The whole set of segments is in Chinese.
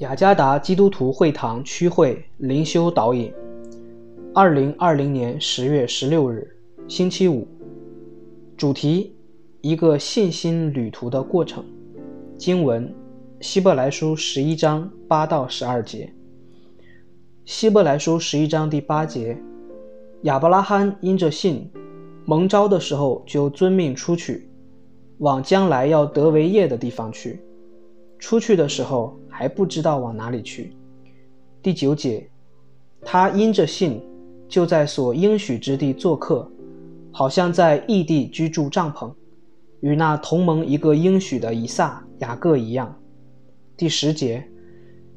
雅加达基督徒会堂区会灵修导引，二零二零年十月十六日，星期五。主题：一个信心旅途的过程。经文：希伯来书十一章八到十二节。希伯来书十一章第八节：亚伯拉罕因着信，蒙召的时候就遵命出去，往将来要得为业的地方去。出去的时候。还不知道往哪里去。第九节，他因着信，就在所应许之地做客，好像在异地居住帐篷，与那同盟一个应许的以撒、雅各一样。第十节，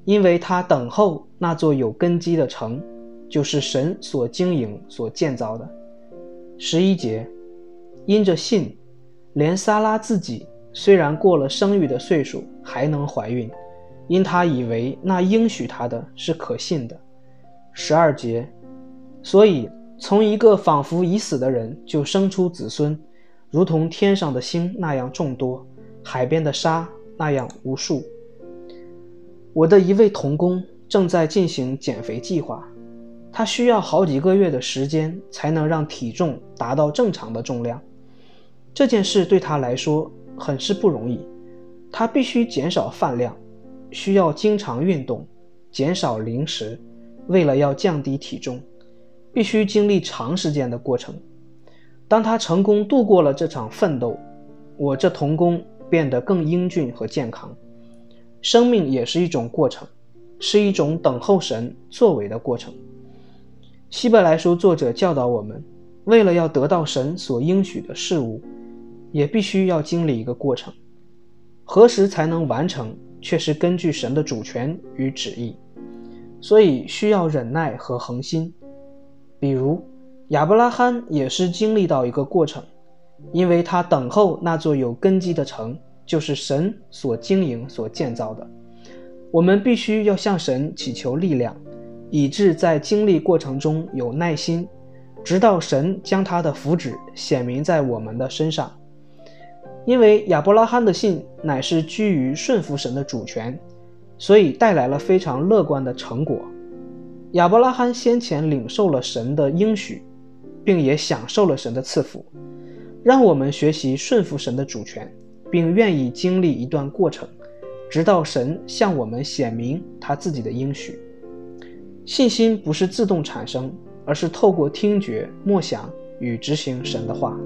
因为他等候那座有根基的城，就是神所经营、所建造的。十一节，因着信，连撒拉自己虽然过了生育的岁数，还能怀孕。因他以为那应许他的是可信的，十二节，所以从一个仿佛已死的人就生出子孙，如同天上的星那样众多，海边的沙那样无数。我的一位童工正在进行减肥计划，他需要好几个月的时间才能让体重达到正常的重量。这件事对他来说很是不容易，他必须减少饭量。需要经常运动，减少零食，为了要降低体重，必须经历长时间的过程。当他成功度过了这场奋斗，我这童工变得更英俊和健康。生命也是一种过程，是一种等候神作为的过程。希伯来书作者教导我们，为了要得到神所应许的事物，也必须要经历一个过程。何时才能完成？却是根据神的主权与旨意，所以需要忍耐和恒心。比如亚伯拉罕也是经历到一个过程，因为他等候那座有根基的城，就是神所经营、所建造的。我们必须要向神祈求力量，以致在经历过程中有耐心，直到神将他的福祉显明在我们的身上。因为亚伯拉罕的信乃是居于顺服神的主权，所以带来了非常乐观的成果。亚伯拉罕先前领受了神的应许，并也享受了神的赐福。让我们学习顺服神的主权，并愿意经历一段过程，直到神向我们显明他自己的应许。信心不是自动产生，而是透过听觉、默想与执行神的话。